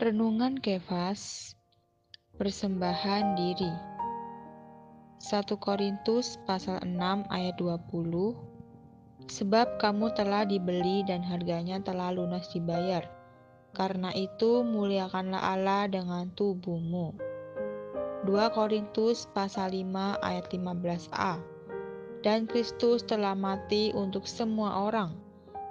Renungan Kefas Persembahan diri 1 Korintus pasal 6 ayat 20 Sebab kamu telah dibeli dan harganya telah lunas dibayar. Karena itu muliakanlah Allah dengan tubuhmu. 2 Korintus pasal 5 ayat 15a Dan Kristus telah mati untuk semua orang,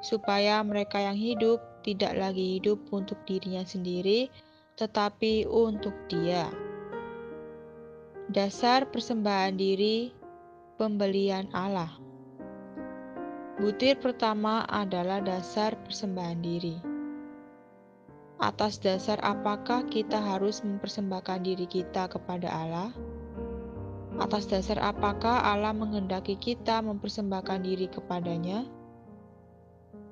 supaya mereka yang hidup tidak lagi hidup untuk dirinya sendiri, tetapi untuk Dia. Dasar persembahan diri, pembelian Allah. Butir pertama adalah dasar persembahan diri. Atas dasar apakah kita harus mempersembahkan diri kita kepada Allah? Atas dasar apakah Allah menghendaki kita mempersembahkan diri kepadanya?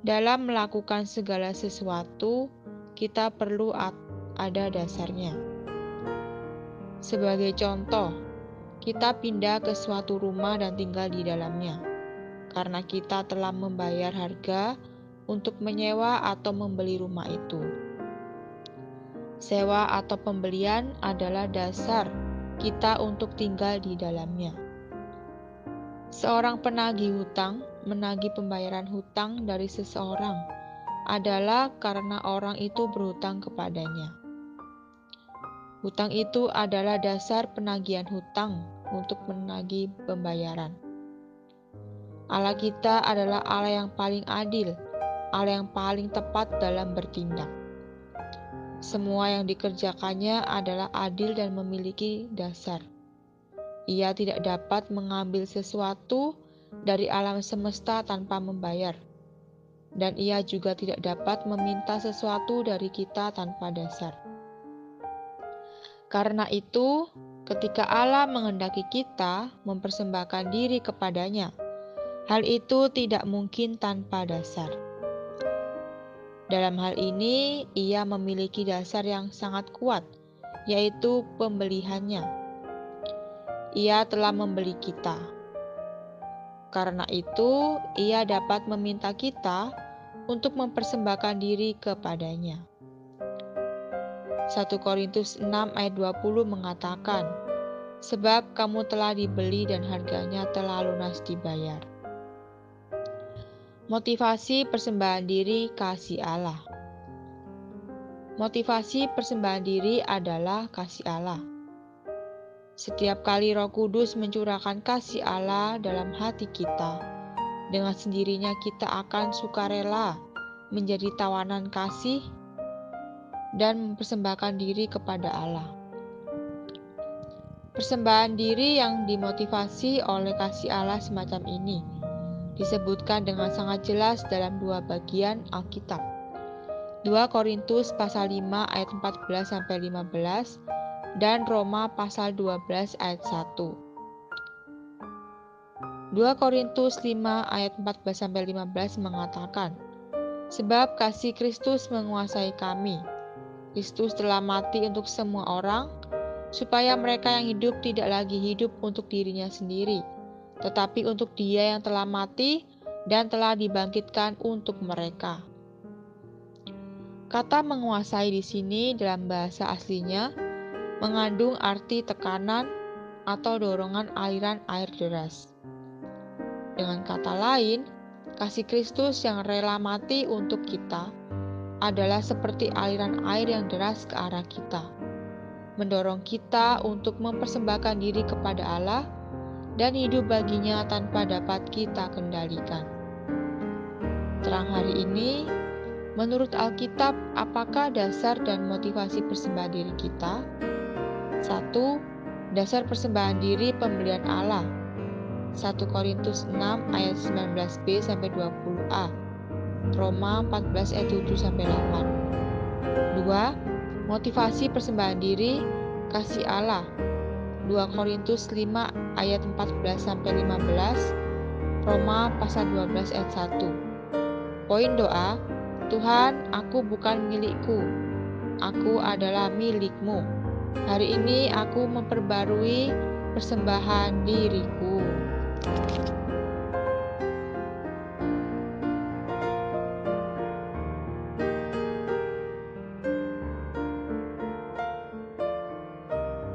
Dalam melakukan segala sesuatu, kita perlu ada dasarnya. Sebagai contoh, kita pindah ke suatu rumah dan tinggal di dalamnya karena kita telah membayar harga untuk menyewa atau membeli rumah itu. Sewa atau pembelian adalah dasar kita untuk tinggal di dalamnya. Seorang penagih hutang menagih pembayaran hutang dari seseorang adalah karena orang itu berhutang kepadanya. Hutang itu adalah dasar penagihan hutang untuk menagih pembayaran. Allah kita adalah Allah yang paling adil, Allah yang paling tepat dalam bertindak. Semua yang dikerjakannya adalah adil dan memiliki dasar. Ia tidak dapat mengambil sesuatu dari alam semesta tanpa membayar, dan ia juga tidak dapat meminta sesuatu dari kita tanpa dasar. Karena itu, ketika Allah menghendaki kita mempersembahkan diri kepadanya, hal itu tidak mungkin tanpa dasar. Dalam hal ini, ia memiliki dasar yang sangat kuat, yaitu pembeliannya. Ia telah membeli kita karena itu, ia dapat meminta kita untuk mempersembahkan diri kepadanya. 1 Korintus 6 ayat 20 mengatakan, Sebab kamu telah dibeli dan harganya telah lunas dibayar. Motivasi persembahan diri kasih Allah Motivasi persembahan diri adalah kasih Allah. Setiap kali Roh Kudus mencurahkan kasih Allah dalam hati kita, dengan sendirinya kita akan sukarela menjadi tawanan kasih dan mempersembahkan diri kepada Allah. Persembahan diri yang dimotivasi oleh kasih Allah semacam ini disebutkan dengan sangat jelas dalam dua bagian Alkitab. 2 Korintus pasal 5 ayat 14 sampai 15 dan Roma pasal 12 ayat 1. 2 Korintus 5 ayat 14 sampai 15 mengatakan, Sebab kasih Kristus menguasai kami. Kristus telah mati untuk semua orang, supaya mereka yang hidup tidak lagi hidup untuk dirinya sendiri, tetapi untuk Dia yang telah mati dan telah dibangkitkan untuk mereka. Kata menguasai di sini dalam bahasa aslinya mengandung arti tekanan atau dorongan aliran air deras. Dengan kata lain, kasih Kristus yang rela mati untuk kita adalah seperti aliran air yang deras ke arah kita, mendorong kita untuk mempersembahkan diri kepada Allah dan hidup baginya tanpa dapat kita kendalikan. Terang hari ini, menurut Alkitab, apakah dasar dan motivasi persembahan diri kita? 1. Dasar persembahan diri pembelian Allah 1 Korintus 6 ayat 19b sampai 20a Roma 14 ayat 7 sampai 8 2. Motivasi persembahan diri kasih Allah 2 Korintus 5 ayat 14 sampai 15 Roma pasal 12 ayat 1 Poin doa Tuhan, aku bukan milikku, aku adalah milikmu. Hari ini aku memperbarui persembahan diriku.